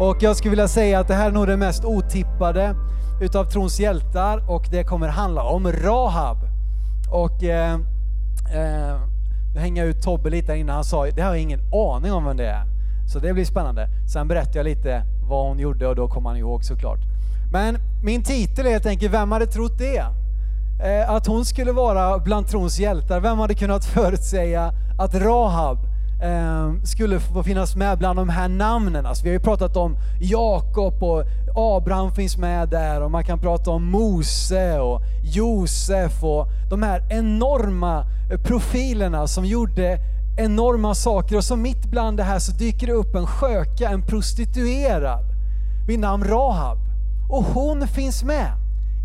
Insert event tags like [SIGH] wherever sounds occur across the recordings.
och jag skulle vilja säga att det här är nog det mest otippade utav trons hjältar och det kommer handla om Rahab. Och eh, eh, nu hänger jag ut Tobbe lite innan han sa, det har jag ingen aning om vem det är. Så det blir spännande. Sen berättar jag lite vad hon gjorde och då kommer han ihåg såklart. Men min titel är helt enkelt, vem hade trott det? Eh, att hon skulle vara bland trons hjältar. Vem hade kunnat [LAUGHS] förutsäga att Rahab eh, skulle få finnas med bland de här namnen? Alltså, vi har ju pratat om Jakob och Abraham finns med där och man kan prata om Mose och Josef och de här enorma eh, profilerna som gjorde enorma saker och så mitt bland det här så dyker det upp en sköka, en prostituerad vid namn Rahab. Och hon finns med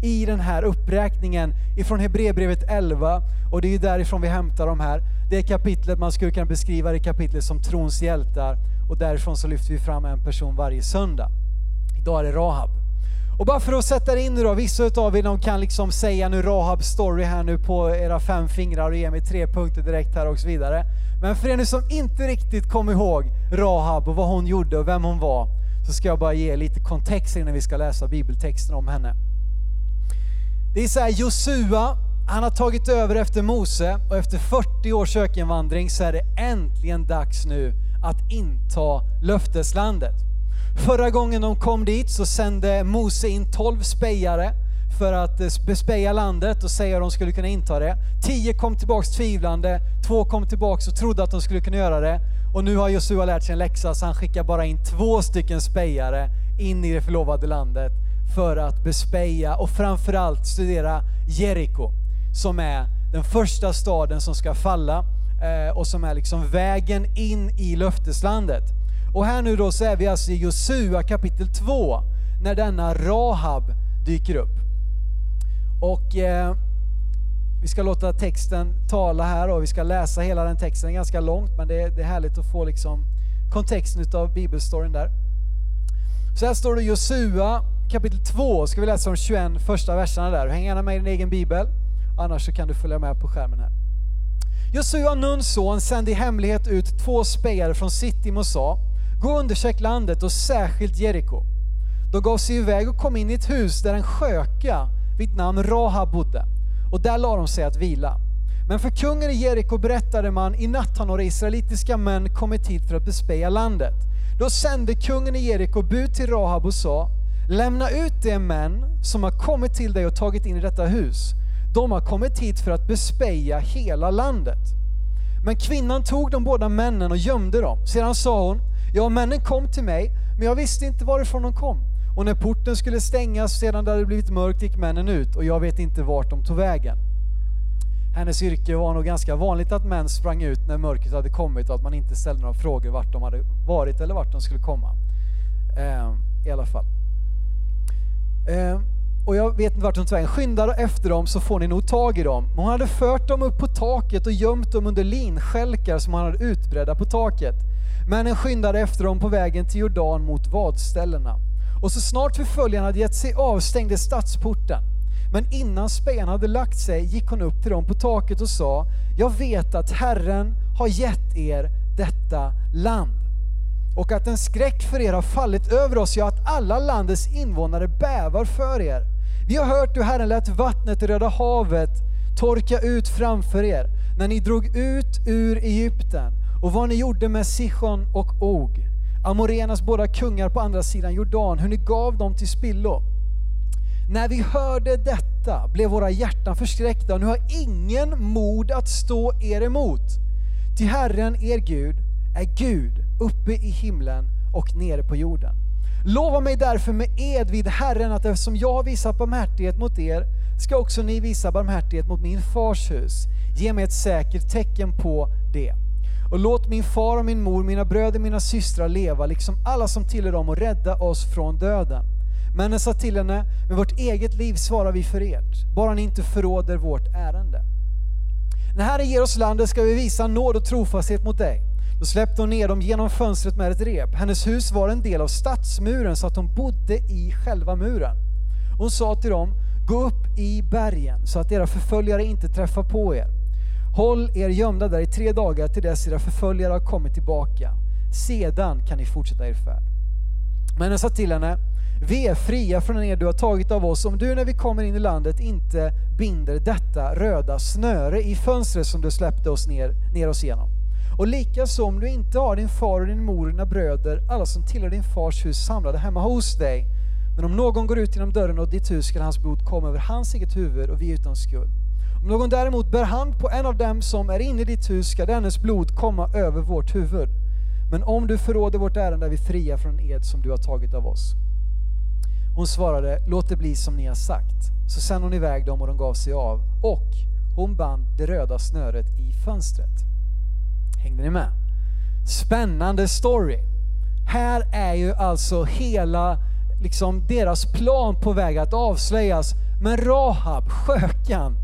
i den här uppräkningen ifrån Hebreerbrevet 11 och det är ju därifrån vi hämtar de här. Det kapitlet, man skulle kunna beskriva det kapitlet som trons hjältar och därifrån så lyfter vi fram en person varje söndag. Idag är det Rahab. Och bara för att sätta det in nu då, vissa utav er de kan liksom säga nu Rahabs story här nu på era fem fingrar och ge mig tre punkter direkt här och så vidare. Men för er nu som inte riktigt kommer ihåg Rahab och vad hon gjorde och vem hon var, så ska jag bara ge lite kontext innan vi ska läsa bibeltexten om henne. Det är så här, Josua, han har tagit över efter Mose och efter 40 års ökenvandring så är det äntligen dags nu att inta löfteslandet. Förra gången de kom dit så sände Mose in 12 spejare för att eh, bespeja landet och säga att de skulle kunna inta det. 10 kom tillbaks tvivlande, två kom tillbaks och trodde att de skulle kunna göra det. Och nu har Josua lärt sig en läxa så han skickar bara in två stycken spejare in i det förlovade landet för att bespeja och framförallt studera Jeriko som är den första staden som ska falla eh, och som är liksom vägen in i löfteslandet. Och här nu då så är vi alltså i Josua kapitel 2 när denna Rahab dyker upp. Och eh, vi ska låta texten tala här och vi ska läsa hela den texten, ganska långt men det är, det är härligt att få liksom kontexten utav bibelstoryn där. Så här står det Josua kapitel 2, ska vi läsa de 21 första verserna där. Häng gärna med i din egen bibel, annars så kan du följa med på skärmen här. Josua, Nuns son, sände i hemlighet ut två spejare från Sittim och sa, gå och undersök landet och särskilt Jeriko. De gav sig iväg och kom in i ett hus där en sköka vid namn Rahab bodde och där la de sig att vila. Men för kungen i Jeriko berättade man, i natt har några israelitiska män kommit hit för att bespeja landet. Då sände kungen i Jeriko bud till Rahab och sa, lämna ut de män som har kommit till dig och tagit in i detta hus. De har kommit hit för att bespeja hela landet. Men kvinnan tog de båda männen och gömde dem. Sedan sa hon, ja männen kom till mig, men jag visste inte varifrån de kom. Och när porten skulle stängas sedan det hade blivit mörkt gick männen ut och jag vet inte vart de tog vägen. Hennes yrke var nog ganska vanligt att män sprang ut när mörkret hade kommit och att man inte ställde några frågor vart de hade varit eller vart de skulle komma. Eh, I alla fall. Eh, och jag vet inte vart hon tog vägen. Skynda efter dem så får ni nog tag i dem. Hon hade fört dem upp på taket och gömt dem under linskälkar som han hade utbredda på taket. Männen skyndade efter dem på vägen till Jordan mot vadställena. Och så snart förföljaren hade gett sig av stängdes stadsporten. Men innan spejan hade lagt sig gick hon upp till dem på taket och sa, jag vet att Herren har gett er detta land och att en skräck för er har fallit över oss, ja att alla landets invånare bävar för er. Vi har hört hur Herren lät vattnet i Röda havet torka ut framför er när ni drog ut ur Egypten och vad ni gjorde med Sichon och Og, Amorenas båda kungar på andra sidan Jordan, hur ni gav dem till spillo. När vi hörde detta blev våra hjärtan förskräckta och nu har ingen mod att stå er emot. Till Herren, er Gud, är Gud uppe i himlen och nere på jorden. Lova mig därför med ed vid Herren att eftersom jag har visat barmhärtighet mot er ska också ni visa barmhärtighet mot min fars hus. Ge mig ett säkert tecken på det. Och låt min far och min mor, mina bröder, mina systrar leva liksom alla som tillhör dem och rädda oss från döden. Männen sa till henne, med vårt eget liv svarar vi för ert, bara ni inte förråder vårt ärende. När Herren ger oss landet ska vi visa nåd och trofasthet mot dig. Då släppte hon ner dem genom fönstret med ett rep. Hennes hus var en del av stadsmuren så att hon bodde i själva muren. Hon sa till dem, gå upp i bergen så att era förföljare inte träffar på er. Håll er gömda där i tre dagar till dess era förföljare har kommit tillbaka. Sedan kan ni fortsätta er färd. Men han sa till henne, vi är fria från er du har tagit av oss om du när vi kommer in i landet inte binder detta röda snöre i fönstret som du släppte oss ner, ner oss igenom. Och likaså om du inte har din far och din mor och dina bröder, alla som tillhör din fars hus samlade hemma hos dig. Men om någon går ut genom dörren och ditt hus ska hans blod komma över hans eget huvud och vi är utan skuld. Om någon däremot bär hand på en av dem som är inne i ditt hus ska dennes blod komma över vårt huvud. Men om du förråder vårt ärende är vi fria från ed som du har tagit av oss. Hon svarade, låt det bli som ni har sagt. Så sände hon iväg dem och de gav sig av. Och hon band det röda snöret i fönstret. Hängde ni med? Spännande story. Här är ju alltså hela liksom deras plan på väg att avslöjas. Men Rahab, skökan,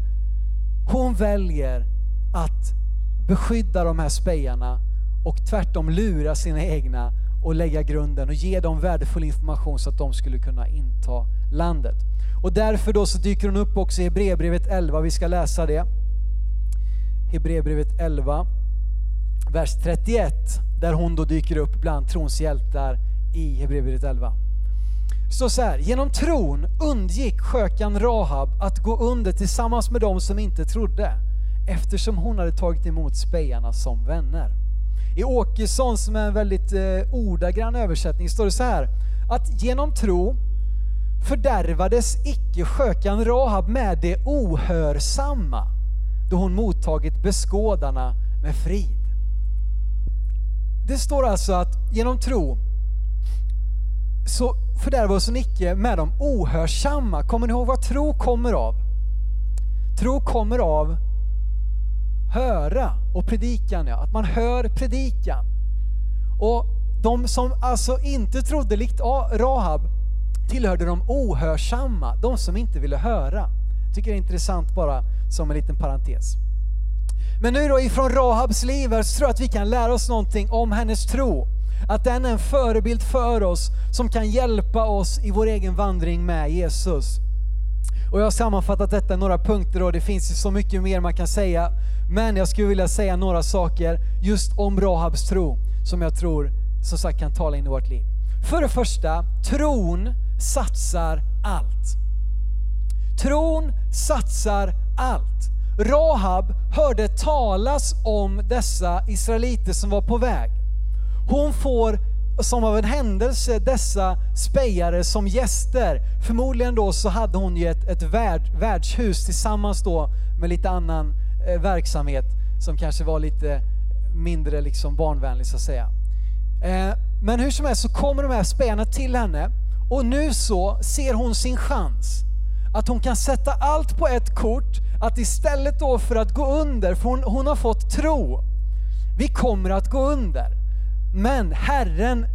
hon väljer att beskydda de här spejarna och tvärtom lura sina egna och lägga grunden och ge dem värdefull information så att de skulle kunna inta landet. Och därför då så dyker hon upp också i Hebreerbrevet 11, vi ska läsa det. Hebreerbrevet 11, vers 31, där hon då dyker upp bland trons hjältar i Hebreerbrevet 11. Det står så här, genom tron undgick skökan Rahab att gå under tillsammans med dem som inte trodde, eftersom hon hade tagit emot spejarna som vänner. I Åkesson, som är en väldigt eh, ordagrann översättning, står det så här, att genom tro fördärvades icke skökan Rahab med det ohörsamma, då hon mottagit beskådarna med frid. Det står alltså att genom tro så fördärvas hon icke med de ohörsamma. Kommer ni ihåg vad tro kommer av? Tro kommer av höra och predikan, ja. Att man hör predikan. Och de som alltså inte trodde likt Rahab tillhörde de ohörsamma, de som inte ville höra. Tycker det är intressant bara som en liten parentes. Men nu då ifrån Rahabs liv här så tror jag att vi kan lära oss någonting om hennes tro. Att den är en förebild för oss som kan hjälpa oss i vår egen vandring med Jesus. Och jag har sammanfattat detta i några punkter och det finns ju så mycket mer man kan säga. Men jag skulle vilja säga några saker just om Rahabs tro som jag tror som sagt kan tala in i vårt liv. För det första, tron satsar allt. Tron satsar allt. Rahab hörde talas om dessa israeliter som var på väg. Hon får som av en händelse dessa spejare som gäster. Förmodligen då så hade hon ju ett, ett värd, värdshus tillsammans då med lite annan eh, verksamhet som kanske var lite mindre liksom barnvänlig så att säga. Eh, men hur som helst så kommer de här spejarna till henne och nu så ser hon sin chans. Att hon kan sätta allt på ett kort, att istället då för att gå under, för hon, hon har fått tro, vi kommer att gå under. Men Herren,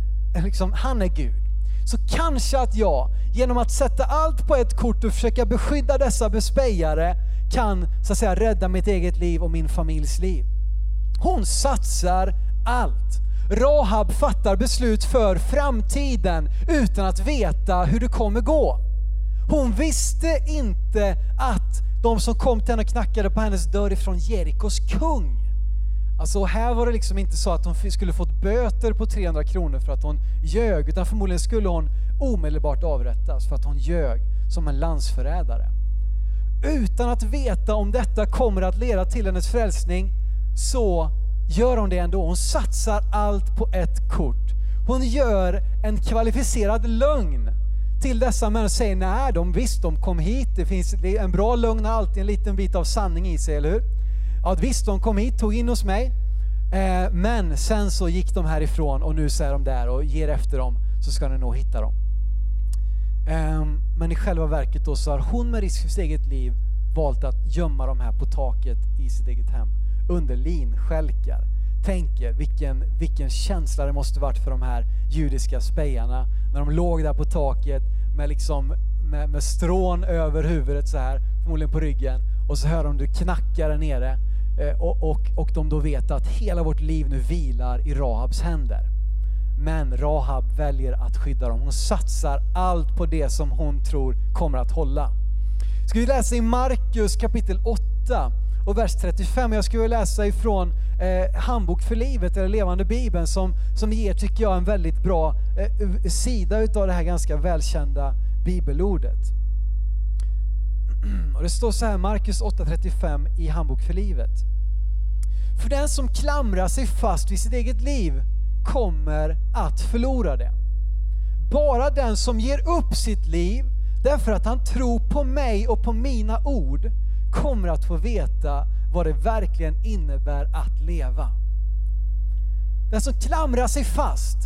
liksom, han är Gud. Så kanske att jag, genom att sätta allt på ett kort och försöka beskydda dessa bespejare, kan så att säga rädda mitt eget liv och min familjs liv. Hon satsar allt. Rahab fattar beslut för framtiden utan att veta hur det kommer gå. Hon visste inte att de som kom till henne och knackade på hennes dörr ifrån Jerikos kung Alltså här var det liksom inte så att hon skulle fått böter på 300 kronor för att hon ljög, utan förmodligen skulle hon omedelbart avrättas för att hon ljög som en landsförrädare. Utan att veta om detta kommer att leda till hennes frälsning så gör hon det ändå. Hon satsar allt på ett kort. Hon gör en kvalificerad lögn till dessa män och säger nej, de visst, de kom hit. Det finns en bra lögn har alltid en liten bit av sanning i sig, eller hur? Ja visst, de kom hit, tog in hos mig. Eh, men sen så gick de härifrån och nu så är de där och ger efter dem så ska ni nog hitta dem. Eh, men i själva verket då så har hon med risk för sitt eget liv valt att gömma de här på taket i sitt eget hem under linskälkar tänker vilken, vilken känsla det måste varit för de här judiska spejarna när de låg där på taket med, liksom, med, med strån över huvudet så här, förmodligen på ryggen och så hör de det knacka där nere eh, och, och, och de då vet att hela vårt liv nu vilar i Rahabs händer. Men Rahab väljer att skydda dem. Hon satsar allt på det som hon tror kommer att hålla. Ska vi läsa i Markus kapitel 8 och vers 35. Jag skulle vilja läsa ifrån eh, Handbok för livet, eller Levande Bibeln, som, som ger, tycker jag, en väldigt bra eh, sida utav det här ganska välkända bibelordet. Och det står så här, Markus 8.35 i Handbok för livet. För den som klamrar sig fast vid sitt eget liv kommer att förlora det. Bara den som ger upp sitt liv därför att han tror på mig och på mina ord kommer att få veta vad det verkligen innebär att leva. Den som klamrar sig fast,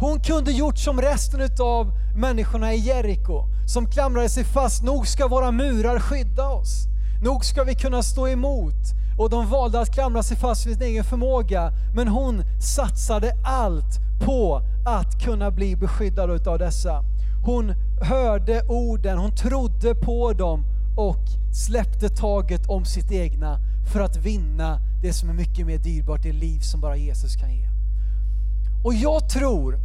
hon kunde gjort som resten av människorna i Jeriko som klamrade sig fast. Nog ska våra murar skydda oss. Nog ska vi kunna stå emot. Och de valde att klamra sig fast vid sin egen förmåga. Men hon satsade allt på att kunna bli beskyddad utav dessa. Hon hörde orden, hon trodde på dem och släppte taget om sitt egna för att vinna det som är mycket mer dyrbart, det liv som bara Jesus kan ge. Och jag tror,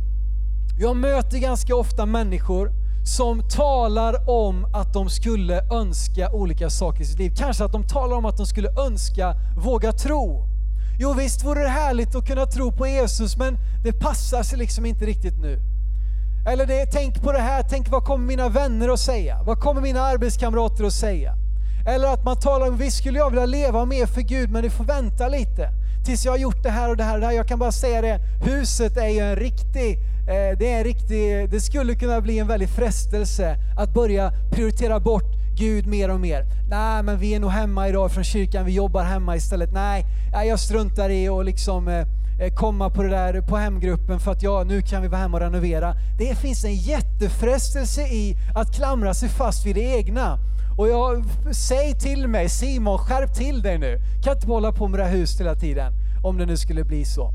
jag möter ganska ofta människor som talar om att de skulle önska olika saker i sitt liv. Kanske att de talar om att de skulle önska våga tro. Jo visst vore det härligt att kunna tro på Jesus men det passar sig liksom inte riktigt nu. Eller det, tänk på det här, tänk vad kommer mina vänner att säga? Vad kommer mina arbetskamrater att säga? Eller att man talar om, visst skulle jag vilja leva mer för Gud men du får vänta lite tills jag har gjort det här och det här och det här. Jag kan bara säga det, huset är ju en riktig, eh, det är en riktig, det skulle kunna bli en väldig frestelse att börja prioritera bort Gud mer och mer. Nej, men vi är nog hemma idag från kyrkan, vi jobbar hemma istället. Nej, jag struntar i att liksom eh, Eh, komma på det där på hemgruppen för att ja, nu kan vi vara hemma och renovera. Det finns en jättefrestelse i att klamra sig fast vid det egna. Och jag, säg till mig, Simon skärp till dig nu. Kan inte hålla på med det här huset hela tiden, om det nu skulle bli så.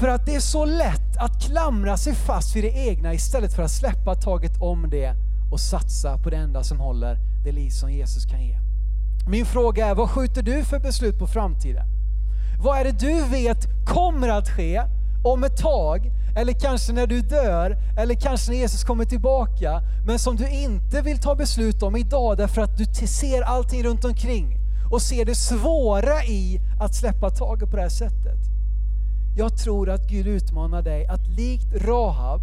För att det är så lätt att klamra sig fast vid det egna istället för att släppa taget om det och satsa på det enda som håller det liv som Jesus kan ge. Min fråga är, vad skjuter du för beslut på framtiden? Vad är det du vet kommer att ske om ett tag, eller kanske när du dör, eller kanske när Jesus kommer tillbaka, men som du inte vill ta beslut om idag därför att du ser allting runt omkring och ser det svåra i att släppa taget på det här sättet. Jag tror att Gud utmanar dig att likt Rahab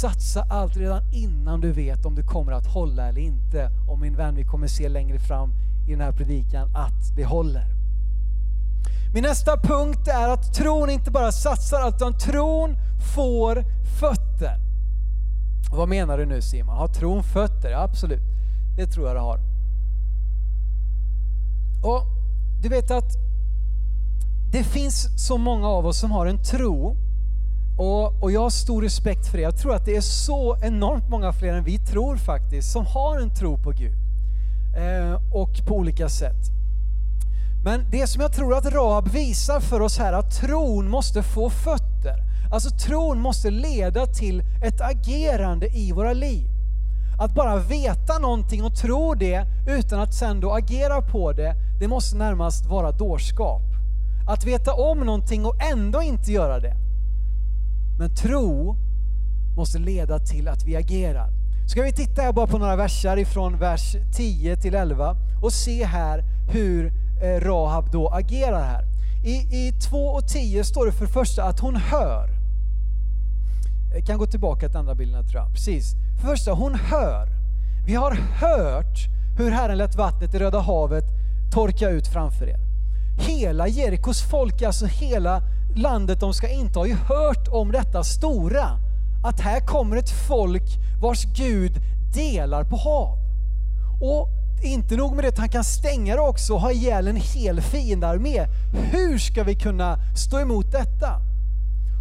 satsa allt redan innan du vet om du kommer att hålla eller inte. Och min vän, vi kommer se längre fram i den här predikan att det håller. Min nästa punkt är att tron inte bara satsar allt, utan tron får fötter. Vad menar du nu Simon? Har tron fötter? Ja, absolut, det tror jag det har. Och Du vet att det finns så många av oss som har en tro och, och jag har stor respekt för det. Jag tror att det är så enormt många fler än vi tror faktiskt som har en tro på Gud. Eh, och på olika sätt. Men det som jag tror att Rahab visar för oss här, att tron måste få fötter. Alltså tron måste leda till ett agerande i våra liv. Att bara veta någonting och tro det utan att sen då agera på det, det måste närmast vara dårskap. Att veta om någonting och ändå inte göra det. Men tro måste leda till att vi agerar. Ska vi titta här bara på några verser ifrån vers 10 till 11 och se här hur Eh, Rahab då agerar här. I, I 2 och 10 står det för det första att hon hör. Jag kan gå tillbaka till andra bilden. tror jag. Precis. För det första, hon hör. Vi har hört hur Herren lät vattnet i Röda havet torka ut framför er. Hela Jerikos folk, alltså hela landet de ska inta, har ju hört om detta stora. Att här kommer ett folk vars Gud delar på hav. Och inte nog med det, han kan stänga det också och ha ihjäl en hel fiendearmé. Hur ska vi kunna stå emot detta?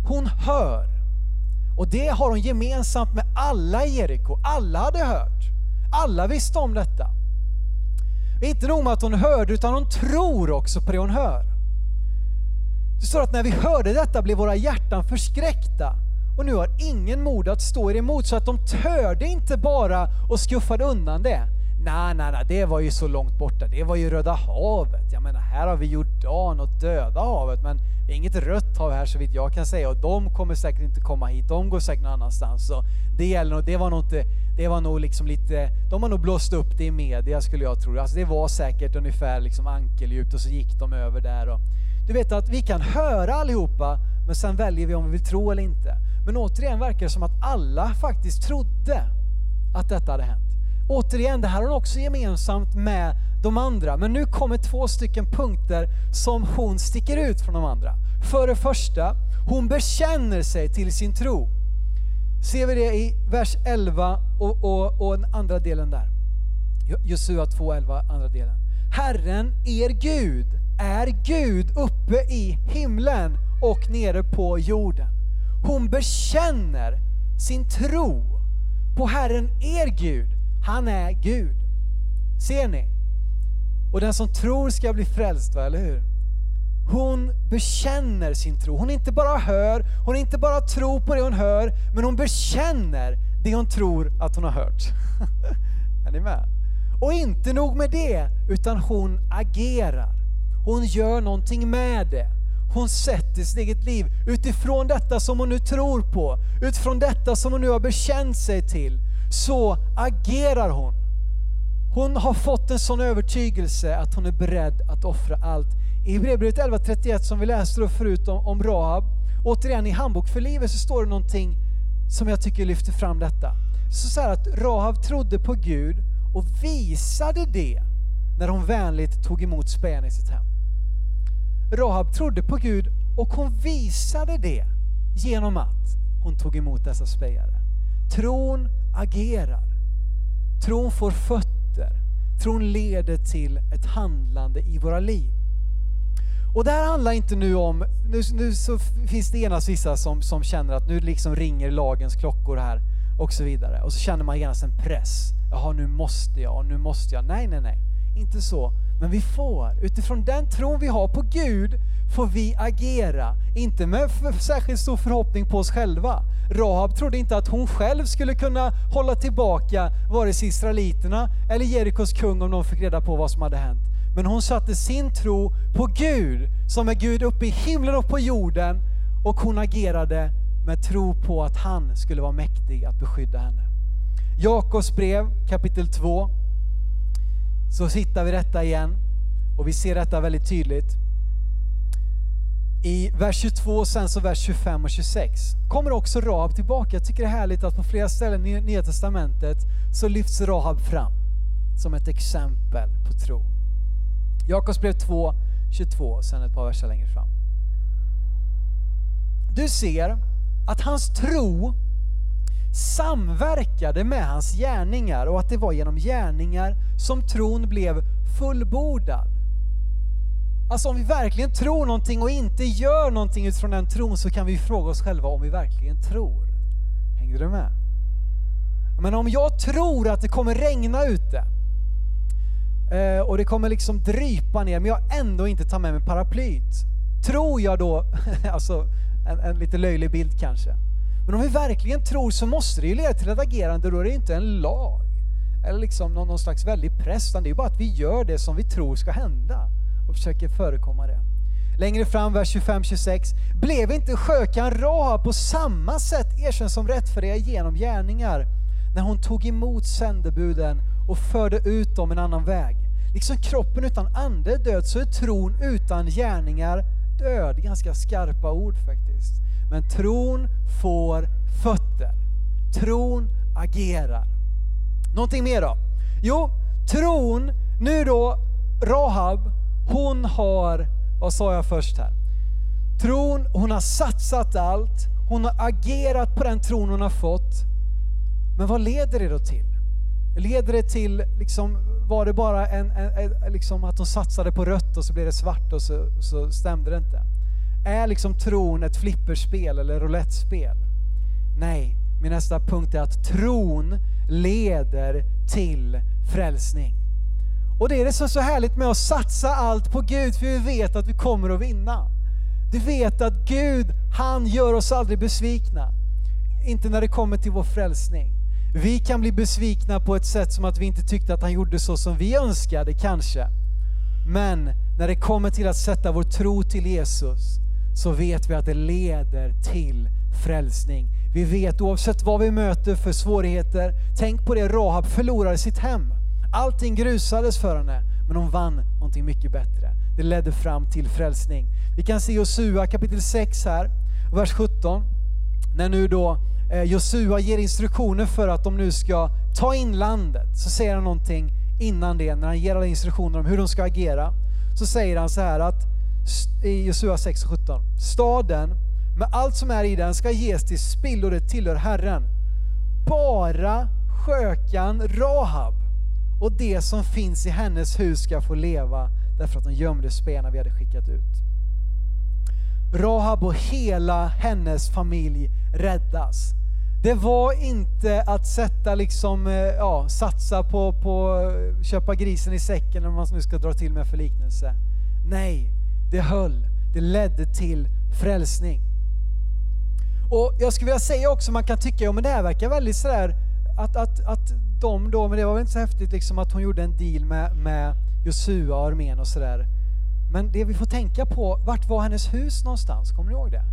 Hon hör. Och det har hon gemensamt med alla i Jeriko. Alla hade hört. Alla visste om detta. Inte nog med att hon hörde, utan hon tror också på det hon hör. Det står att när vi hörde detta blev våra hjärtan förskräckta och nu har ingen mod att stå er emot så att de törde inte bara och skuffade undan det. Nej, nej, nej, det var ju så långt borta. Det var ju Röda havet. Jag menar, här har vi Jordan och Döda havet, men inget rött hav här så vitt jag kan säga och de kommer säkert inte komma hit. De går säkert någon annanstans. Så det, gäller, det var nog inte, det var nog liksom lite, de har nog blåst upp det i media skulle jag tro. Alltså det var säkert ungefär liksom ankeldjupt och så gick de över där. Och, du vet att vi kan höra allihopa, men sen väljer vi om vi vill tro eller inte. Men återigen verkar det som att alla faktiskt trodde att detta hade hänt. Återigen, det här har hon också gemensamt med de andra. Men nu kommer två stycken punkter som hon sticker ut från de andra. För det första, hon bekänner sig till sin tro. Ser vi det i vers 11 och, och, och den andra delen där. Josua 2.11, andra delen. Herren, er Gud, är Gud uppe i himlen och nere på jorden. Hon bekänner sin tro på Herren, er Gud. Han är Gud. Ser ni? Och den som tror ska bli frälst, va? eller hur? Hon bekänner sin tro. Hon inte bara hör, hon inte bara tror på det hon hör, men hon bekänner det hon tror att hon har hört. [LAUGHS] är ni med? Och inte nog med det, utan hon agerar. Hon gör någonting med det. Hon sätter sitt eget liv utifrån detta som hon nu tror på, utifrån detta som hon nu har bekänt sig till, så agerar hon. Hon har fått en sån övertygelse att hon är beredd att offra allt. I Hebreerbrevet 11.31 som vi läste förut om, om Rahab, återigen i Handbok för livet så står det någonting som jag tycker lyfter fram detta. Så, så att Rahab trodde på Gud och visade det när hon vänligt tog emot spän i sitt hem. Rahab trodde på Gud och hon visade det genom att hon tog emot dessa spejare. Tron agerar. Tron får fötter. Tron leder till ett handlande i våra liv. Och det här handlar inte nu om, nu, nu så finns det genast vissa som, som känner att nu liksom ringer lagens klockor här och så vidare. Och så känner man genast en press. Jaha, nu måste jag och nu måste jag. Nej, nej, nej. Inte så. Men vi får, utifrån den tron vi har på Gud, får vi agera. Inte med särskilt stor förhoppning på oss själva. Rahab trodde inte att hon själv skulle kunna hålla tillbaka vare sig israeliterna eller Jerikos kung om de fick reda på vad som hade hänt. Men hon satte sin tro på Gud, som är Gud uppe i himlen och på jorden, och hon agerade med tro på att han skulle vara mäktig att beskydda henne. Jakobs brev kapitel 2 så hittar vi detta igen och vi ser detta väldigt tydligt. I vers 22 och sen så vers 25 och 26 kommer också Rahab tillbaka. Jag tycker det är härligt att på flera ställen i Nya Testamentet så lyfts Rahab fram som ett exempel på tro. Jakobs brev 2, 22 och sen ett par verser längre fram. Du ser att hans tro samverkade med hans gärningar och att det var genom gärningar som tron blev fullbordad. Alltså om vi verkligen tror någonting och inte gör någonting utifrån den tron så kan vi fråga oss själva om vi verkligen tror. Hängde du med? Men om jag tror att det kommer regna ute eh, och det kommer liksom drypa ner men jag ändå inte tar med mig paraplyt. Tror jag då, [LAUGHS] alltså en, en lite löjlig bild kanske, men om vi verkligen tror så måste det ju leda till ett agerande, då är det inte en lag eller liksom någon, någon slags väldig press, utan det är bara att vi gör det som vi tror ska hända och försöker förekomma det. Längre fram, vers 25-26. Blev inte skökan Rahab på samma sätt erkänd som rättfärdiga genom gärningar när hon tog emot sändebuden och förde ut dem en annan väg? Liksom kroppen utan ande är död så är tron utan gärningar död. Ganska skarpa ord faktiskt. Men tron får fötter. Tron agerar. Någonting mer då? Jo, tron, nu då, Rahab, hon har, vad sa jag först här? Tron, hon har satsat allt, hon har agerat på den tron hon har fått. Men vad leder det då till? Leder det till, liksom, var det bara en, en, en liksom att hon satsade på rött och så blev det svart och så, så stämde det inte? Är liksom tron ett flipperspel eller roulettespel? Nej, min nästa punkt är att tron leder till frälsning. Och det är det som är så härligt med att satsa allt på Gud, för vi vet att vi kommer att vinna. Du vet att Gud, han gör oss aldrig besvikna. Inte när det kommer till vår frälsning. Vi kan bli besvikna på ett sätt som att vi inte tyckte att han gjorde så som vi önskade kanske. Men när det kommer till att sätta vår tro till Jesus så vet vi att det leder till frälsning. Vi vet oavsett vad vi möter för svårigheter, tänk på det, Rahab förlorade sitt hem. Allting grusades för henne, men hon vann någonting mycket bättre. Det ledde fram till frälsning. Vi kan se Josua kapitel 6 här, vers 17. När nu då eh, Josua ger instruktioner för att de nu ska ta in landet, så säger han någonting innan det, när han ger alla instruktioner om hur de ska agera. Så säger han så här att i Josua 6 och 17. Staden med allt som är i den ska ges till spill och det tillhör Herren. Bara skökan Rahab och det som finns i hennes hus ska få leva därför att hon gömde spelarna vi hade skickat ut. Rahab och hela hennes familj räddas. Det var inte att sätta liksom, eh, ja, satsa på, på eh, köpa grisen i säcken om man nu ska dra till med förliknelse. Nej, det höll. Det ledde till frälsning. Och jag skulle vilja säga också, man kan tycka, ja men det här verkar väldigt sådär, att, att, att de då, men det var väl inte så häftigt liksom att hon gjorde en deal med, med Josua och armén och sådär. Men det vi får tänka på, vart var hennes hus någonstans? Kommer ni ihåg det?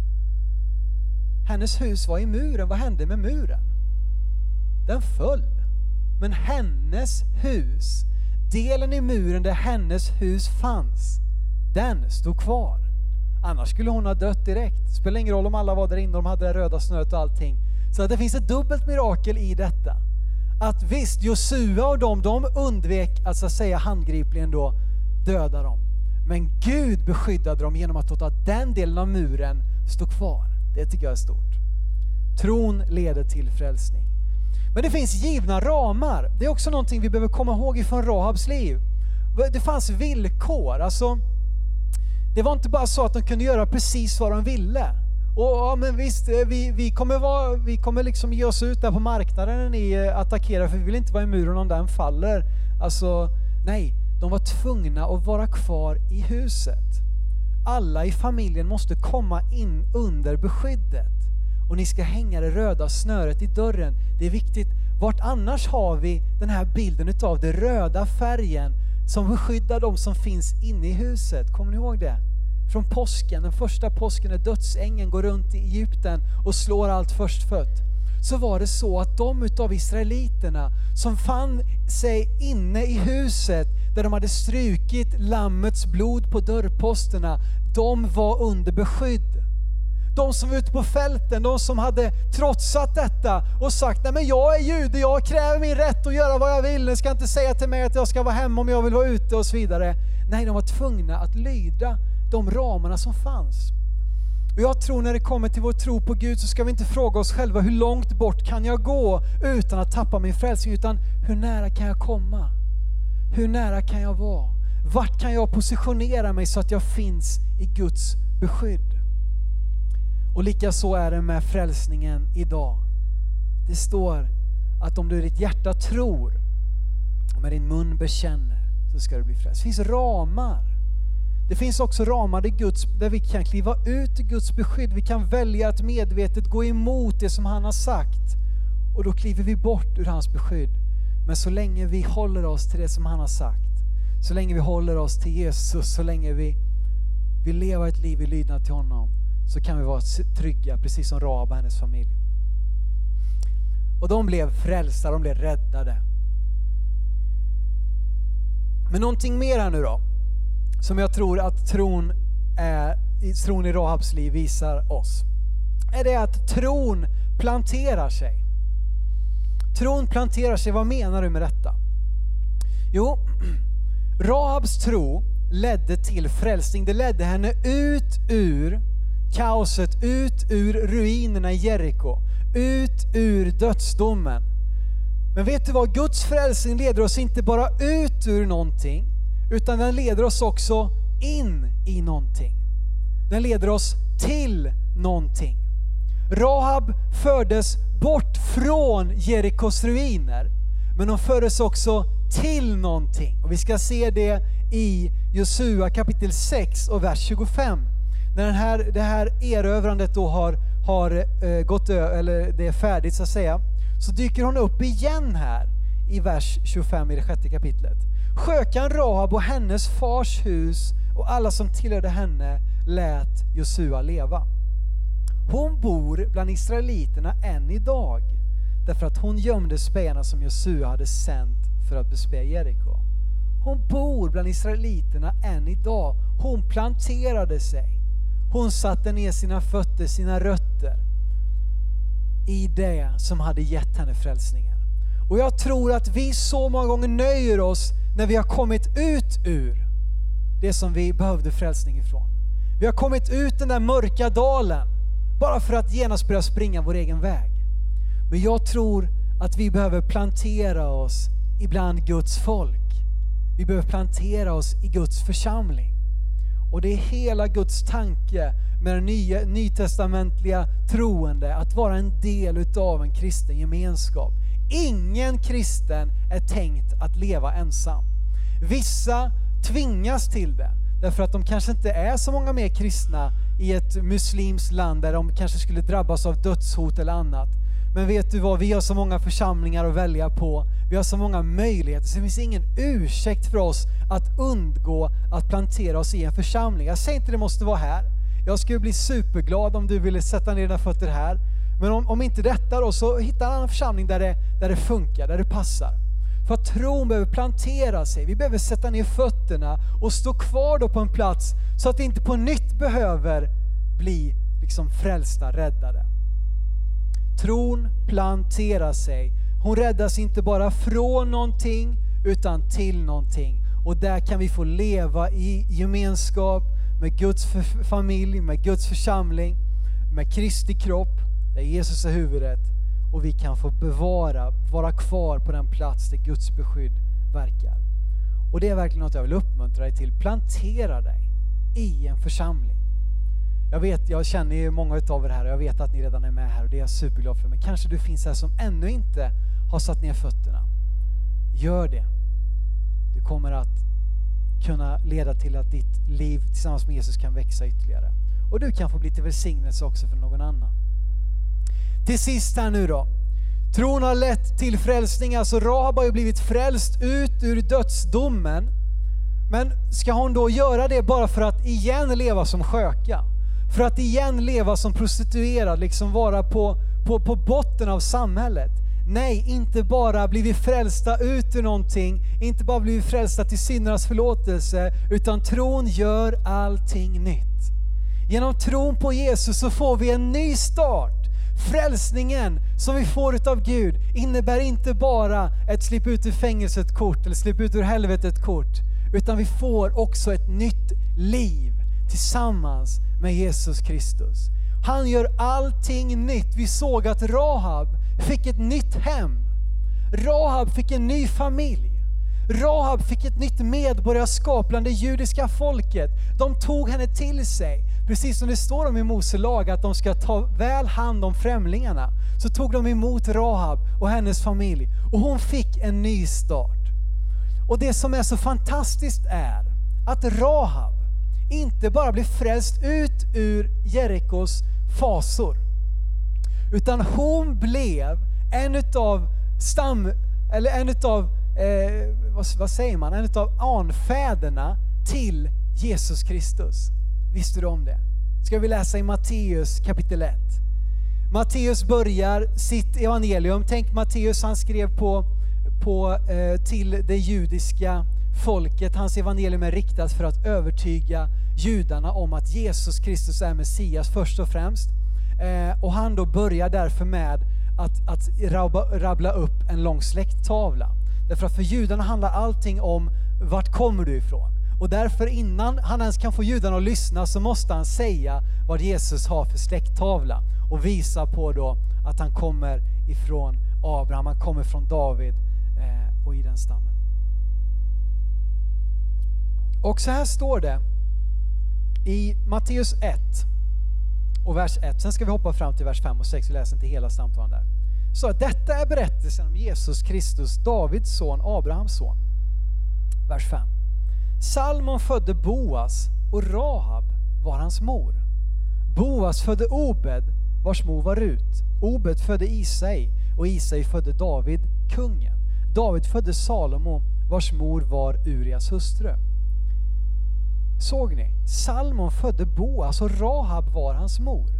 Hennes hus var i muren, vad hände med muren? Den föll. Men hennes hus, delen i muren där hennes hus fanns, den stod kvar. Annars skulle hon ha dött direkt. Det spelar ingen roll om alla var där inne och de hade det röda snöet och allting. Så att det finns ett dubbelt mirakel i detta. Att visst, Josua och dem, de undvek att så att säga handgripligen då döda dem. Men Gud beskyddade dem genom att låta den delen av muren stå kvar. Det tycker jag är stort. Tron leder till frälsning. Men det finns givna ramar. Det är också någonting vi behöver komma ihåg ifrån Rahabs liv. Det fanns villkor. Alltså, det var inte bara så att de kunde göra precis vad de ville. Och ja, men visst, eh, vi, vi kommer, vara, vi kommer liksom ge oss ut där på marknaden när ni eh, attackerar för vi vill inte vara i muren om den faller. Alltså, nej, de var tvungna att vara kvar i huset. Alla i familjen måste komma in under beskyddet. Och ni ska hänga det röda snöret i dörren. Det är viktigt. Vart annars har vi den här bilden utav den röda färgen som beskyddar de som finns inne i huset. Kommer ni ihåg det? Från påsken, den första påsken när dödsängeln går runt i Egypten och slår allt förstfött. Så var det så att de utav israeliterna som fann sig inne i huset där de hade strukit lammets blod på dörrposterna, de var under beskydd. De som var ute på fälten, de som hade trotsat detta och sagt nej men jag är jude, jag kräver min rätt att göra vad jag vill, ni ska inte säga till mig att jag ska vara hemma om jag vill vara ute och så vidare. Nej, de var tvungna att lyda de ramarna som fanns. Och jag tror när det kommer till vår tro på Gud så ska vi inte fråga oss själva hur långt bort kan jag gå utan att tappa min frälsning, utan hur nära kan jag komma? Hur nära kan jag vara? Vart kan jag positionera mig så att jag finns i Guds beskydd? Och lika så är det med frälsningen idag. Det står att om du i ditt hjärta tror och med din mun bekänner så ska du bli frälst. Det finns ramar. Det finns också ramar där, Guds, där vi kan kliva ut i Guds beskydd. Vi kan välja att medvetet gå emot det som han har sagt. Och då kliver vi bort ur hans beskydd. Men så länge vi håller oss till det som han har sagt, så länge vi håller oss till Jesus, så länge vi vill leva ett liv i lydnad till honom, så kan vi vara trygga, precis som Rahab och hennes familj. Och de blev frälsta, de blev räddade. Men någonting mer här nu då, som jag tror att tron, eh, är, tron i Rahabs liv visar oss, är det att tron planterar sig. Tron planterar sig, vad menar du med detta? Jo, [CLEARS THROAT] Rahabs tro ledde till frälsning. Det ledde henne ut ur kaoset, ut ur ruinerna i Jeriko, ut ur dödsdomen. Men vet du vad? Guds frälsning leder oss inte bara ut ur någonting, utan den leder oss också in i någonting. Den leder oss till någonting. Rahab fördes bort från Jerikos ruiner, men hon fördes också till någonting. Och vi ska se det i Josua kapitel 6 och vers 25 när den här, det här erövrandet då har, har eh, gått ö, eller det är färdigt så att säga, så dyker hon upp igen här i vers 25 i det sjätte kapitlet. Sjökan Rahab och hennes fars hus och alla som tillhörde henne lät Josua leva. Hon bor bland israeliterna än idag därför att hon gömde spejarna som Josua hade sänt för att bespeja Jeriko. Hon bor bland israeliterna än idag. Hon planterade sig. Hon satte ner sina fötter, sina rötter i det som hade gett henne frälsningen. Och jag tror att vi så många gånger nöjer oss när vi har kommit ut ur det som vi behövde frälsning ifrån. Vi har kommit ut den där mörka dalen bara för att genast börja springa vår egen väg. Men jag tror att vi behöver plantera oss ibland Guds folk. Vi behöver plantera oss i Guds församling. Och det är hela Guds tanke med den nya, nytestamentliga troende att vara en del utav en kristen gemenskap. Ingen kristen är tänkt att leva ensam. Vissa tvingas till det därför att de kanske inte är så många mer kristna i ett muslimskt land där de kanske skulle drabbas av dödshot eller annat. Men vet du vad, vi har så många församlingar att välja på. Vi har så många möjligheter, så det finns ingen ursäkt för oss att undgå att plantera oss i en församling. Jag säger inte det måste vara här. Jag skulle bli superglad om du ville sätta ner dina fötter här. Men om, om inte detta då, så hitta en annan församling där det, där det funkar, där det passar. För att tron behöver plantera sig. Vi behöver sätta ner fötterna och stå kvar då på en plats så att vi inte på nytt behöver bli liksom frälsta, räddade. Tron planterar sig. Hon räddas inte bara från någonting utan till någonting. Och där kan vi få leva i gemenskap med Guds familj, med Guds församling, med Kristi kropp, där Jesus är huvudet. Och vi kan få bevara, vara kvar på den plats där Guds beskydd verkar. Och det är verkligen något jag vill uppmuntra dig till. Plantera dig i en församling. Jag vet, jag känner ju många utav er här och jag vet att ni redan är med här och det är jag superglad för. Men kanske du finns här som ännu inte har satt ner fötterna. Gör det. Du kommer att kunna leda till att ditt liv tillsammans med Jesus kan växa ytterligare. Och du kan få bli till välsignelse också för någon annan. Till sist här nu då. Tron har lett till frälsning, alltså Rahab har ju blivit frälst ut ur dödsdomen. Men ska hon då göra det bara för att igen leva som sköka? För att igen leva som prostituerad, liksom vara på, på, på botten av samhället. Nej, inte bara blir vi frälsta ut ur någonting, inte bara blir vi frälsta till syndernas förlåtelse, utan tron gör allting nytt. Genom tron på Jesus så får vi en ny start. Frälsningen som vi får utav Gud innebär inte bara ett slipp ut ur fängelset kort eller slipp ut ur helvetet kort, utan vi får också ett nytt liv tillsammans med Jesus Kristus. Han gör allting nytt. Vi såg att Rahab fick ett nytt hem. Rahab fick en ny familj. Rahab fick ett nytt medborgarskap bland det judiska folket. De tog henne till sig. Precis som det står om i Mose lag att de ska ta väl hand om främlingarna. Så tog de emot Rahab och hennes familj och hon fick en ny start. Och det som är så fantastiskt är att Rahab inte bara blir frälst ut ur Jerikos fasor. Utan hon blev en utav stam, eller en utav, eh, vad, vad, säger man, en utav anfäderna till Jesus Kristus. Visste du om det? Ska vi läsa i Matteus kapitel 1. Matteus börjar sitt evangelium, tänk Matteus han skrev på, på eh, till det judiska folket. Hans evangelium är riktat för att övertyga judarna om att Jesus Kristus är Messias först och främst. Eh, och han då börjar därför med att, att rabbla upp en lång släkttavla. Därför att för judarna handlar allting om vart kommer du ifrån? Och därför innan han ens kan få judarna att lyssna så måste han säga vad Jesus har för släkttavla och visa på då att han kommer ifrån Abraham, han kommer från David eh, och i den stammen. Och så här står det i Matteus 1 och vers 1. Sen ska vi hoppa fram till vers 5 och 6, vi läser inte hela samtalen där. Så att detta är berättelsen om Jesus Kristus, Davids son, Abrahams son. Vers 5. Salmon födde Boas och Rahab var hans mor. Boas födde Obed, vars mor var Rut. Obed födde Isai och Isai födde David, kungen. David födde Salomo, vars mor var Urias hustru. Såg ni? Salmon födde Boas och Rahab var hans mor.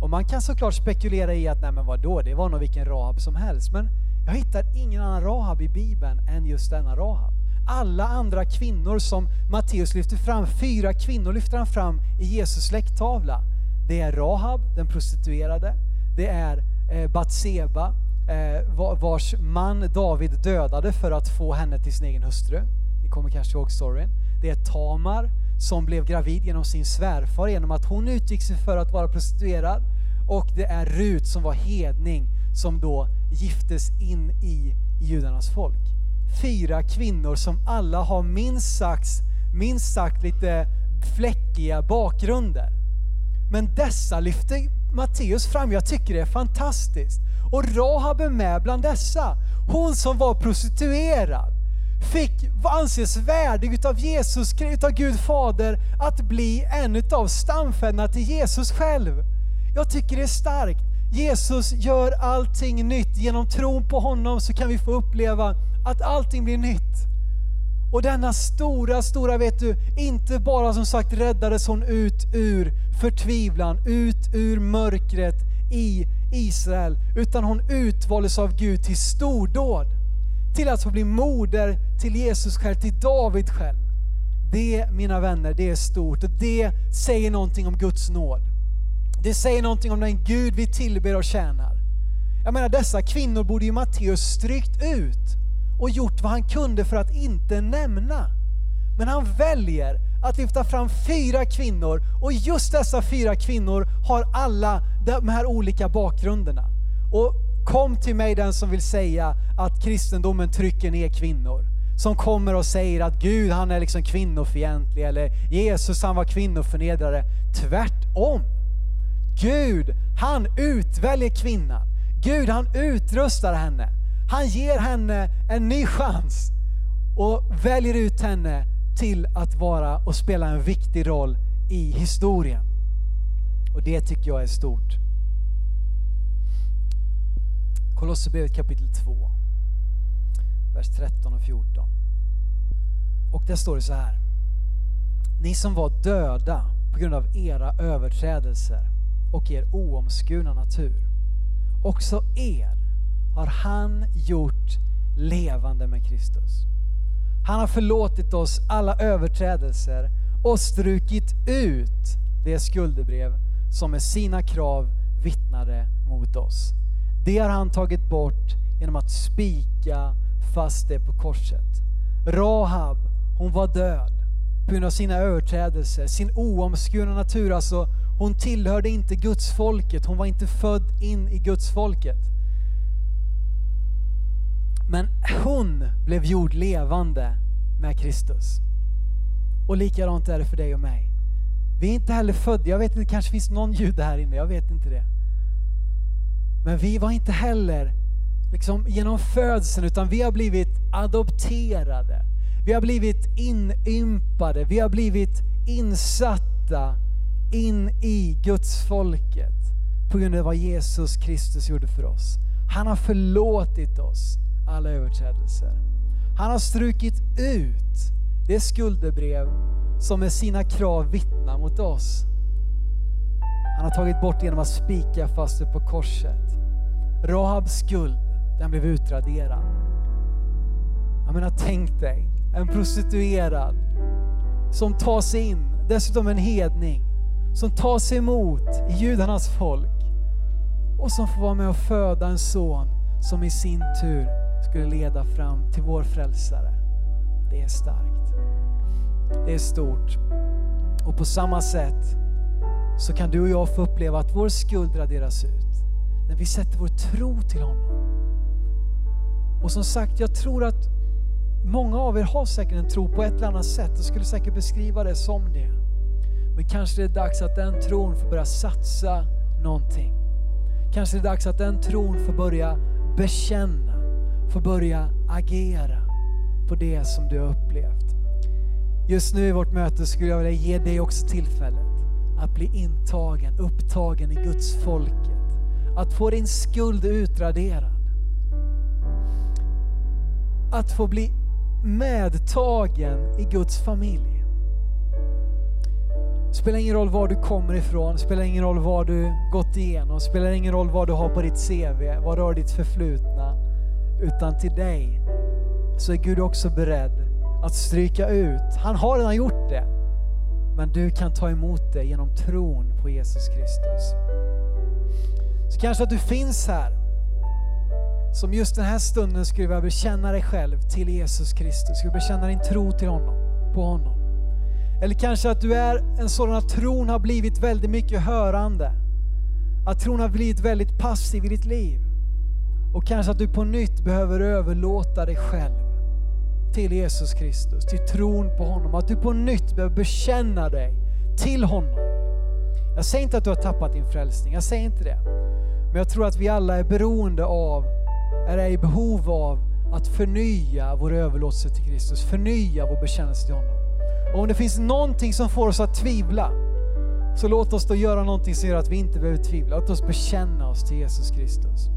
Och man kan såklart spekulera i att, nej men vadå, det var nog vilken Rahab som helst. Men jag hittar ingen annan Rahab i Bibeln än just denna Rahab. Alla andra kvinnor som Matteus lyfter fram, fyra kvinnor lyfter han fram i Jesus släkttavla. Det är Rahab, den prostituerade. Det är eh, Batseba, eh, vars man David dödade för att få henne till sin egen hustru. Ni kommer kanske ihåg storyn. Det är Tamar som blev gravid genom sin svärfar genom att hon utgick sig för att vara prostituerad. Och det är Rut som var hedning som då giftes in i judarnas folk. Fyra kvinnor som alla har minst sagt, minst sagt lite fläckiga bakgrunder. Men dessa lyfter Matteus fram, jag tycker det är fantastiskt. Och Rahab är med bland dessa. Hon som var prostituerad fick anses värdig utav Jesus, utav Gud Fader, att bli en utav stamfäderna till Jesus själv. Jag tycker det är starkt. Jesus gör allting nytt. Genom tron på honom så kan vi få uppleva att allting blir nytt. Och denna stora, stora, vet du, inte bara som sagt räddades hon ut ur förtvivlan, ut ur mörkret i Israel, utan hon utvaldes av Gud till stordåd. Till att få bli moder till Jesus själv, till David själv. Det, mina vänner, det är stort och det säger någonting om Guds nåd. Det säger någonting om den Gud vi tillber och tjänar. Jag menar, dessa kvinnor borde ju Matteus strykt ut och gjort vad han kunde för att inte nämna. Men han väljer att lyfta fram fyra kvinnor och just dessa fyra kvinnor har alla de här olika bakgrunderna. Och kom till mig den som vill säga att kristendomen trycker ner kvinnor. Som kommer och säger att Gud han är liksom kvinnofientlig eller Jesus han var kvinnoförnedrare. Tvärtom. Gud han utväljer kvinnan. Gud han utrustar henne. Han ger henne en ny chans och väljer ut henne till att vara och spela en viktig roll i historien. Och det tycker jag är stort. Kolosserbrevet kapitel 2, vers 13 och 14. Och där står det så här. Ni som var döda på grund av era överträdelser och er oomskurna natur. Också er har han gjort levande med Kristus. Han har förlåtit oss alla överträdelser och strukit ut det skuldebrev som med sina krav vittnade mot oss. Det har han tagit bort genom att spika fast det på korset. Rahab, hon var död på grund av sina överträdelser, sin oomskurna natur. Alltså, hon tillhörde inte Guds folket, hon var inte född in i Guds folket. Men hon blev gjord levande med Kristus. Och likadant är det för dig och mig. Vi är inte heller födda, jag vet inte, det kanske finns någon jude här inne, jag vet inte det. Men vi var inte heller liksom genom födseln, utan vi har blivit adopterade. Vi har blivit inympade, vi har blivit insatta in i Guds folket på grund av vad Jesus Kristus gjorde för oss. Han har förlåtit oss alla överträdelser. Han har strukit ut det skuldebrev som med sina krav vittnar mot oss. Han har tagit bort det genom att spika fast det på korset. Rahabs skuld, den blev utraderad. Jag menar, tänk dig en prostituerad som tar sig in, dessutom en hedning, som tar sig emot i judarnas folk och som får vara med och föda en son som i sin tur skulle leda fram till vår frälsare. Det är starkt. Det är stort. Och på samma sätt så kan du och jag få uppleva att vår skuld raderas ut när vi sätter vår tro till honom. Och som sagt, jag tror att många av er har säkert en tro på ett eller annat sätt och skulle säkert beskriva det som det. Men kanske det är dags att den tron får börja satsa någonting. Kanske det är dags att den tron får börja bekänna får börja agera på det som du har upplevt. Just nu i vårt möte skulle jag vilja ge dig också tillfället att bli intagen, upptagen i Guds folket. Att få din skuld utraderad. Att få bli medtagen i Guds familj. Spelar ingen roll var du kommer ifrån, spelar ingen roll vad du gått igenom, spelar ingen roll vad du har på ditt CV, vad du har ditt förflutna. Utan till dig så är Gud också beredd att stryka ut. Han har redan gjort det. Men du kan ta emot det genom tron på Jesus Kristus. Så kanske att du finns här som just den här stunden skulle vilja bekänna dig själv till Jesus Kristus, skulle bekänna din tro till honom, på honom. Eller kanske att du är en sådan att tron har blivit väldigt mycket hörande. Att tron har blivit väldigt passiv i ditt liv. Och kanske att du på nytt behöver överlåta dig själv till Jesus Kristus, till tron på honom. Att du på nytt behöver bekänna dig till honom. Jag säger inte att du har tappat din frälsning, jag säger inte det. Men jag tror att vi alla är beroende av, är i behov av att förnya vår överlåtelse till Kristus, förnya vår bekännelse till honom. Och om det finns någonting som får oss att tvivla, så låt oss då göra någonting som gör att vi inte behöver tvivla. Låt oss bekänna oss till Jesus Kristus.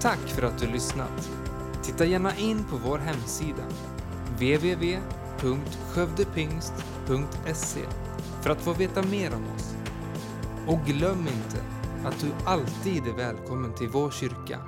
Tack för att du lyssnat. Titta gärna in på vår hemsida www.skövdepingst.se för att få veta mer om oss. Och glöm inte att du alltid är välkommen till vår kyrka